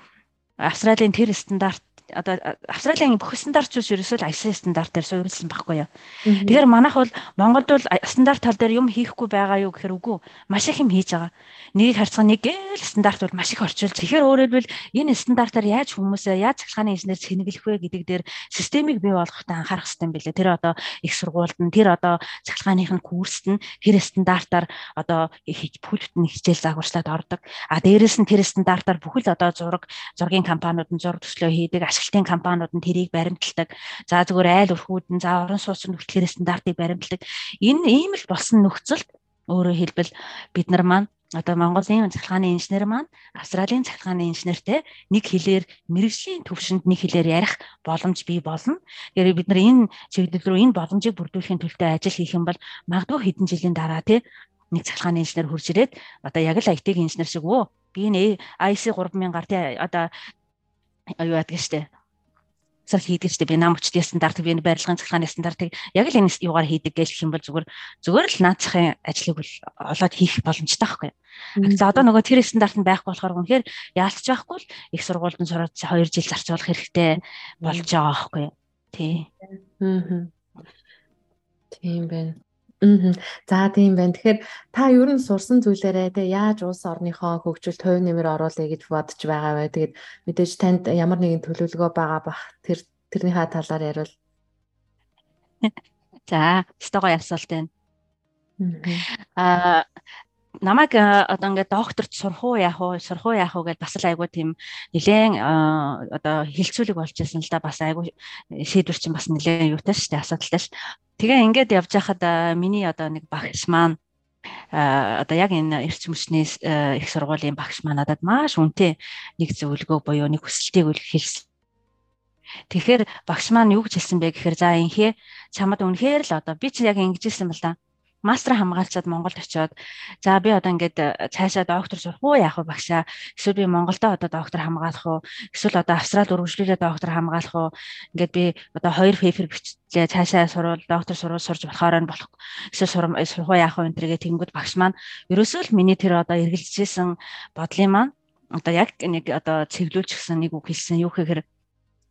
Австралийн тэр стандарт одоо Австралийн бүх стандартчууд ерөөсөө ISO стандартаар суурилсан байхгүй юу. Тэгэхээр манайх бол Монголд бол стандарт тал дээр юм хийхгүй байгаа юу гэхээр үгүй. Маш их юм хийж байгаа. Нэгийг харьцаа нэг гээл стандарт бол маш их орчуулж. Тэгэхээр өөрөөр хэлбэл энэ стандартаар яаж хүмүүсээ яаж цахилгааны инженер цэнэглэх вэ гэдэг дээр системийг бий болгохтой анхаарах хэрэгтэй билээ. Тэр одоо их сургуульд нь тэр одоо цахилгааныхын курст нь тэр стандартаар одоо бүхэл бүтэн хичээл загварчлаад ордог. А дээрэс нь тэр стандартаар бүхэл одоо зураг зургийн компаниуд нь зураг төслөө хийдэг ашиглалтын компаниуд нь тэрийг баримталдаг. За зүгээр айл өрхүүд нь за орон сууцны хүртлээр стандартыг баримталдаг. Энэ ийм л болсон нөхцөлд өөрөөр хэлбэл бид нар маань одоо Монголын цахилгааны инженер маань Австралийн цахилгааны инженертэй нэг хэлээр мэрэгжлийн төвшөнд нэг хэлээр ярих боломж бий болно. Тэгэхээр бид нар энэ чиглэл рүү энэ боломжийг бүрдүүлэхийн төлөө ажил хийх юм бол магадгүй хэдэн жилийн дараа тий нэг цахилгааны инженер хурж ирээд одоо яг л IT-ийн инженер шиг өө би нэ IC 3000-аар тий одоо юу яадаг штэ сар хийдэг штэ би нам хүчтэй стандарт би барилгын цахилгааны стандартыг яг л энэ юугаар хийдэг гэж юм бол зүгээр зүгээр л наацхийн ажлыг бол олоод хийх боломжтой байхгүй. За одоо нөгөө тэр стандарт нь байхгүй болохоор үнэхээр яалтч байхгүй л их сургуульд нь сураад 2 жил зарцуулах хэрэгтэй болж байгаа байхгүй. Тий. Аа. Тийм байна. За тийм байна. Тэгэхээр та ер нь сурсан зүйлээрээ те яаж улс орныхоо хөгжилд хувь нэмэр оруулъя гэж бодож байгаа вэ? Тэгээд мэдээж танд ямар нэгэн төлөвлөгөө байгаа бах тэр тэрнийхээ талаар яриул. За, стогоо асуулт байна. Аа намайг одоо ингээд докторт сурах уу яах уу сурах уу яах уу гэж бас л айгүй тийм нэлээд одоо хилцүүлэг болж байсан л да бас айгүй шийдвэр чинь бас нэлээд юутай шүү дээ асуудалтай ш. Тэгээ ингээд явж байхад миний одоо нэг багш маань одоо яг энэ эрчим хүчний их сургуулийн багш маань надад маш үнэтэй нэг зөвлөгөө буюу нэг хүсэлтийг хэлсэн. Тэгэхээр багш маань юу гэж хэлсэн бэ гэхээр за инхээ чамд үнэхээр л одоо би чи яг ингэж хэлсэн бол да мастер хамгаалцаад Монголд очиод за би одоо ингээд э, цаашаа доктор сурах уу яах вэ багшаа. Эсвэл би Монголдо одоо доктор хамгаалах уу? Эсвэл одоо Австрал үргэлжлүүлээ доктор хамгаалах уу? Ингээд би одоо хоёр пейпер бичлээ цаашаа сурвал доктор сурвал сурж болохоор нь болох. Эсвэл сурах уу яах вэ энэ төргээ тэгэнгүүт багш маань. Ерөөсөө л миний тэр одоо эргэлжсэн бодлын маань одоо яг нэг одоо цэвлүүлчихсэн нэг үг хэлсэн юу гэхээр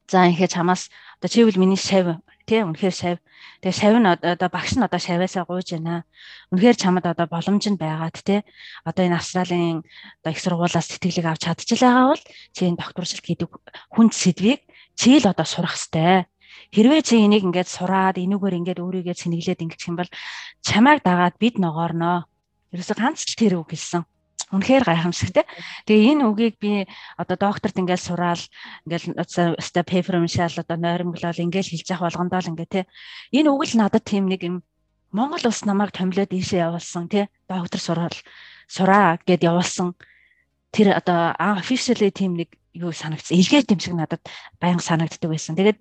за инхээ чамаас одоо чи бол миний шав тий үнэхээр шав. Тэгээ шав нь одоо багш нь одоо шаваасаа гуйж байна. Үнэхээр чамд одоо боломж нь байгаад тий одоо энэ Австралийн одоо их сургуулаас сэтгэлийг авч чадчихлаагаа бол чи энэ докторшилт гэдэг хүнд сэдвийг чи л одоо сурах хэвээр. Хэрвээ чи энийг ингээд сураад энүүгээр ингээд өөрийгөө цэнэглээд ингэчих юм бол чамайг дагаад бид ногоорноо. Ерөөсө ганц ч тэр үг хэлсэн Үнэхээр гайхамшигтай. Тэгээ энэ үгийг би одоо докторт ингээл сураал ингээл өстой пейпер уншаал одоо нойрмоглол ингээл хэлж явах болгондоо л ингээ те. Энэ үг л надад тийм нэг юм Монгол улс намайг томилоод ийшээ явуулсан те. Доктор сураал сураа гэд явуулсан. Тэр одоо officially тийм нэг юу санагдсан. Илгээ дэмсэг надад байнга санагддаг байсан. Тэгээд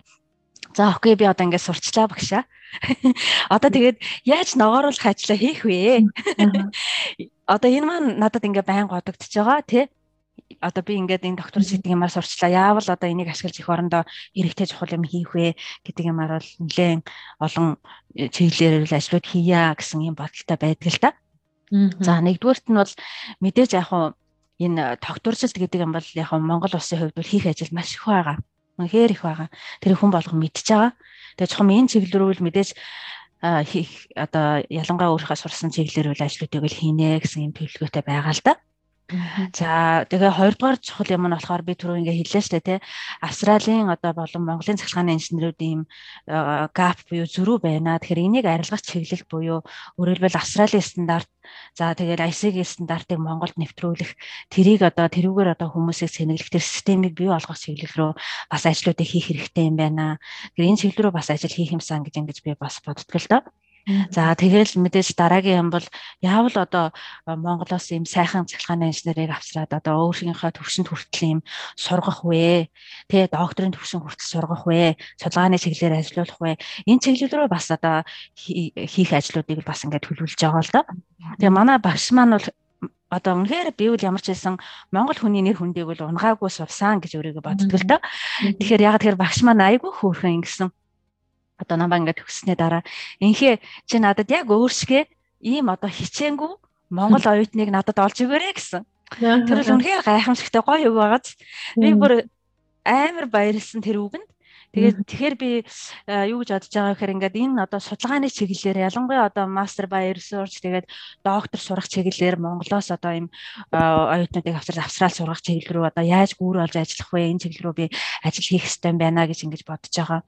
за окей би одоо ингээд сурчлаа багшаа. Одоо тэгээд яаж ногооруулах ажлаа хийх вэ? Одоо энэ маань надад ингээд байнга бодогдож байгаа тий одоо би ингээд энэ доктор гэдэг юмар сурчлаа. Яавал одоо энийг ашиглаж их орондоо хэрэгтэй чухал юм хийх вэ гэдэг юмар бол нэлээд олон чиглэлээр ажлууд хийя гэсэн юм бодолтой байдаг л та. За нэгдүгüрт нь бол мэдээж яг хуу энэ тогтворжилт гэдэг юм бол яг Монгол улсын хувьд бол хийх ажил маш их байгаа. Үнэхээр их байгаа. Тэр хүн болгон мэдчихэж байгаа. Тэгээ чухам энэ чиглэл рүү мэдээж хийх одоо ялангуяа өөрийнхөө сурсан чиглэлээр үйл ажлуудыг л хийнэ гэсэн юм төлөвлөгөөтэй байгаа л да. За тэгээ хоёрдугаар чухал юм нь болохоор би түрүү ингээ хэллээ штэ тий. Австралийн одоо болон Монголын цахилгааны инженеруудын ийм гап буюу зөрүү байна. Тэгэхээр энийг арилгах чиглэл буюу хэлбэл Австралийн стандарт за тэгээд ICG стандартыг Монголд нэвтрүүлэх тэрийг одоо тэрүүгээр одоо хүмүүсийг сэнэглэх тэр системийг бий болгох чиглэл рүү бас ажлуудыг хийх хэрэгтэй юм байна. Тэгэхээр энэ чиглэл рүү бас ажил хийх юмсан гэж ингэж би бас боддог л доо. За тэгэл мэдээж дараагийн юм бол яавал одоо Монголоос ийм сайхан цахилгааны инженерийг авчраад одоо өөрийнхөө төвшөнд хүртэл ийм сургах вэ? Тэ докторийн төвшин хүртэл сургах вэ? Судалгааны чиглэлээр ажиллах вэ? Энэ чиглэл рүү бас одоо хийх ажлуудыг бас ингээд төлөвлөж байгаа л доо. Тэгээ манай багш маань бол одоо үнэхээр би үл ямар ч хэлсэн Монгол хүний нэр хүндийг бол унгаагүй сувсан гэж өөрийгөө боддог л доо. Тэгэхээр яг тэр багш маань айгүй хөөрхөн ингэсэн одоо намаа ингээд төгссөний дараа инхээ чи надад яг өөрсгөө ийм одоо хичээнгүй Монгол оюутныг надад олж өгөөрэй гэсэн. Тэр л үнэхээр гайхамшигтай гоё юу байгааз. Би бүр амар баярлсан тэр үгэнд. Тэгээд тэгэхээр би юу гэж бодож байгаа гэхээр ингээд энэ одоо судалгааны чиглэлээр ялангуяа одоо master by research тэгээд доктор сурах чиглэлээр Монголоос одоо ийм оюутнуудыг авсрал авсраал сургах чиглэл рүү одоо яаж гүүр болж ажиллах вэ? Энэ чиглэл рүү би ажил хийх хэрэгтэй байна гэж ингэж бодож байгаа.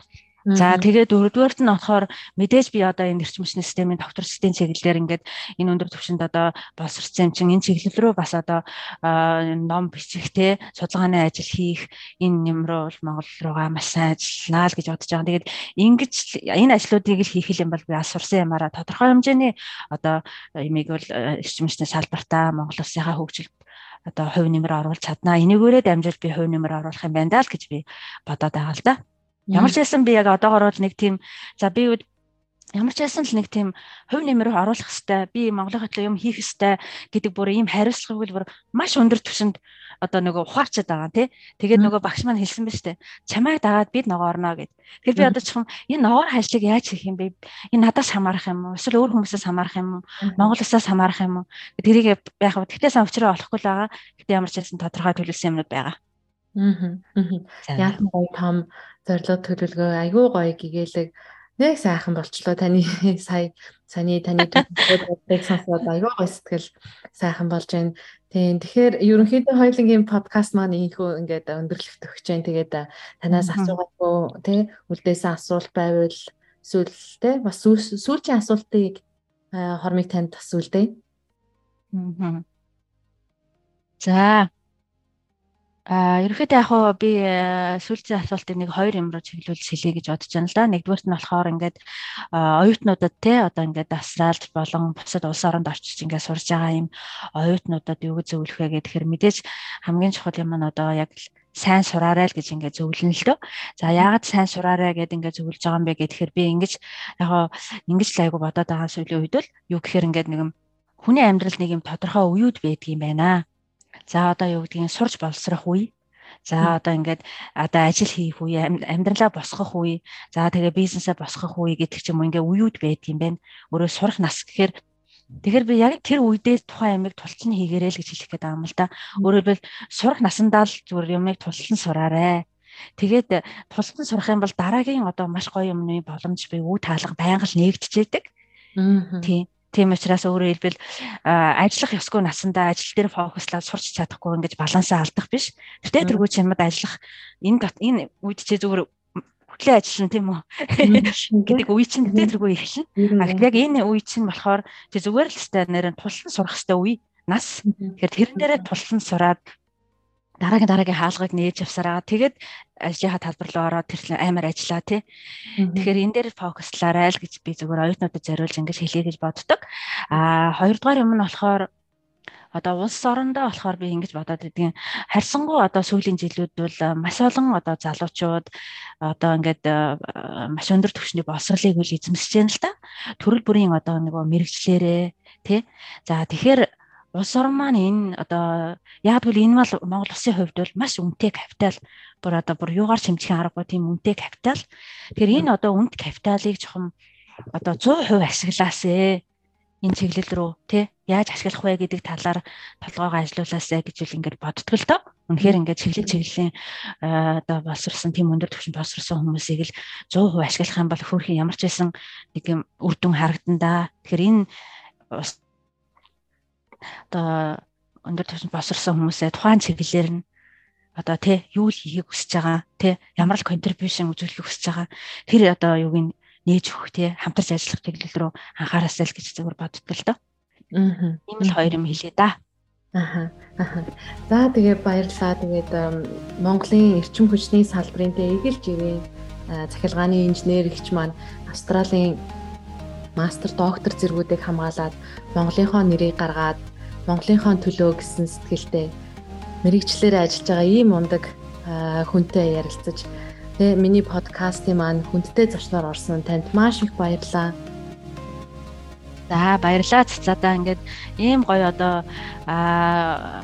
За тэгээд дөрөвдүгээрт нь болохоор мэдээж би одоо энэ эрчим хүчний системийн докторскийн чиглэлээр ингээд энэ өндөр түвшинд одоо боловсрцсан юм чинь энэ чиглэл рүү бас одоо ном бичихтэй судалгааны ажил хийх энэ юм руу бол Монгол руугаа маш сайн ажиллана л гэж бодож байгаа. Тэгээд ингэж энэ ажлуудыг л хийх юм бол би бас сурсан юмараа тодорхой хэмжээний одоо ямиг бол эрчим хүчний салбартаа Монгол улсынхаа хөгжил одоо хувь нэмэр оруулах чаднаа. Энийгээрээ дамжуулж би хувь нэмэр оруулах юм байна даа л гэж би бодоод байгаа л да. Ямар ч байсан би яг одоогоор бол нэг тийм за би ямар ч байсан л нэг тийм хувь нэмэр оруулах хэвээр би Монголын хөтлөө юм хийх хэвээр гэдэг бүр ийм хариуцлагыг бүр маш өндөр түвшинд одоо нөгөө ухаарчаад байгаа тий. Тэгээд нөгөө багш маань хэлсэн ба штэ. Чамайг дагаад бид ногоо орно гэд. Тэгэхээр би одоо чихэн энэ ногоор хажлыг яаж хийх юм бэ? Энэ надаас хамаарах юм уу? Эсвэл өөр хүмүүсээс хамаарах юм уу? Монгол улсаас хамаарах юм уу? Тэрийг яг гэхдээ сан учраа олохгүй л байгаа. Гэтэ ямар ч хэлсэн тодорхой төлөвлөсөн юмнууд байгаа. Аа. Яасан гоё том зорилго төлөвлөгөө айгүй гоё гэгээлэг нэг сайхан болчлоо таны сая саяны таны төлөвлөгөөг сонсоод айгүй гоё сэтгэл сайхан болж байна. Тийм тэгэхээр ерөнхийдөө хоёулангийн подкаст маань ийхүү ингээд өндөрлөгт өгч जैन. Тэгээд танаас асуугаагүй тий үлдээсэн асуулт байвал эсвэл тий бас сүүлчийн асуултыг хормыг танд асуултыг. За А ерөөхдөө яг хоо би э, сүүлчийн асуултыг нэг хоёр юм руу чиглүүлж хэлье гэж бодож байна л да. Нэгдүгürt нь болохоор ингээд оюутнуудад те одоо ингээд Австралид болон бусад улс оронд очиж ингээд сурж байгаа юм оюутнуудад юу гэж зөвлөх вэ гэхээр мэдээж хамгийн чухал юм нь одоо яг сайн сураарай л гэж ингээд зөвлөн л дөө. За яагаад сайн сураарай гэдээ ингээд зөвлөж байгаа юм бэ гэхээр би ингэж яг ингэж л айгу бодоод байгаа сүүлийн үед л юу гэхээр ингээд нэг юм хүний амьдрал нэг юм тодорхой үеуд байдаг юм байна За одоо юу гэдгийг сурж боловсрох үе. За одоо ингээд одоо ажил хийх үе, амьдралаа босгох үе, за тэгээ бизнесээ босгох үе гэдэг ч юм уу ингээд үеуд байдаг юм байна. Өөрөө сурах нас гэхээр Тэгэхээр би яг тэр үедээ тухайн ямиг тулталн хийгээрэй л гэж хэлэх гээд байгаа юм л да. Өөрөөр хэлбэл сурах насандаа л зүгээр ямиг тулталн сураарэ. Тэгээд тулталн сурах юм бол дараагийн одоо маш гоё юмны боломж би үе таалга байнга л нэгдчихэд. Тийм. Тийм учраас өөрөөр хэлбэл ажиллах ёсгүй насандаа ажил дээр фокуслаад сурч чадахгүй ингэж балансаа алдах биш. Тэртээ тэргүй чимэд ажиллах энэ энэ үед чи зүгээр хөтлөө ажиллана тийм үү гэдэг үе чинь тэртээ тэргүй эхэлнэ. Яг энэ үе чинь болохоор чи зүгээр л хэвээр нэрэн тулсан сурах хэвээр үе нас. Тэгэхээр тэрэн дээрээ тулсан сураад дараагийн дараагийн хаалгыг нээж явсараа тэгээд ажлынхаа талбар руу ороод тэр амар ажиллаа тий. Тэгэхээр энэ дээр фокуслаарай л гэж би зөвхөн оюутнуудад зориулж ингэж хэлье гэж боддог. Аа хоёрдугаар юм нь болохоор одоо улс орондоо болохоор би ингэж бодоод байдгийн харьсангуй одоо сүүлийн жилүүд бол маш олон одоо залуучууд одоо ингээд маш өндөр түвшний боловсролыг үл эзэмсэж байна л да. Төрөл бүрийн одоо нөгөө мэрэгчлэрээ тий. За тэгэхээр улс орн маань энэ одоо яг тэгвэл энэ бол Монгол улсын хувьд бол маш үнэтэй капитал бүр одоо бүр юугаар шимжих аргагүй тийм үнэтэй капитал. Тэгэхээр энэ одоо үнэт капиталыг жоохон одоо 100% ашиглаасэ энэ чиглэл рүү тий яаж ашиглах вэ гэдэг талаар толгоогоо ажилуулаасаа гэж үл ингээд боддог л доо. Үнэхээр ингээд чиглэл чиглэлийн одоо боловсрсан тийм өндөр түвшин боловсрсан хүмүүсийг л 100% ашиглах юм бол хөөрхөн ямар ч байсан нэг юм үр дүн харагдан да. Тэгэхээр энэ одоо өндөр түвшин боловсрсан хүмүүсээ тухайн чиглэлээр нь одоо тий юу л хийхийг хүсэж байгаа тий ямар л контрибьюшн үзүүлэх хүсэж байгаа тэр одоо юуг нь нээж өгөх тий хамтарч ажиллах чиглэл рүү анхаараасай л гэж зөвөр боддог л доо. Аа. Ийм л хоёр юм хэлээ да. Аха. За тэгээ баярлалаа. Тэгээд Монголын эрчим хүчний салбарын тэ эгэл живийн захиргааны инженер ихч маань Австралийн мастер доктор зэргүүдийг хамгаалаад Монголынхоо нэрийг гаргаад Монголынхоо төлөө гэсэн сэтгэлтэй мэрэгчлэр ажиллаж байгаа ийм ундаг хүнтэй ярилцаж Тэ миний подкастын маань хүндтэй зочноор орсон танд маш их баярлалаа. За баярлалаа цацаадаа ингээд ийм гоё одоо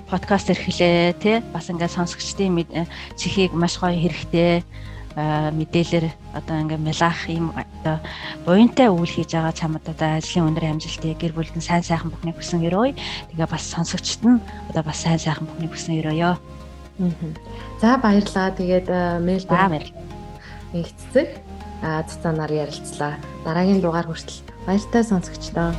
подкаст эрхлээ тий бас ингээд сонсогчдын чихийг маш гоё хэрэгтэй мэдээлэлэр одоо ингээ мэлах ийм одоо буянтай үйл хийж байгаа чамд одоо ажлын өндөр амжилтыг гэр бүлд нь сайн сайхан бүхнийг хүсэн өрөөй. Тэгээ бас сонсогчд нь одоо бас сайн сайхан бүхнийг хүсэн өрөөё. За баярлалаа. Тэгээд мэйл баярлалаа нэгтцэг цацаанаар ярилцлаа. Дараагийн дугаар хүртэл баяртай сонсогчдоо.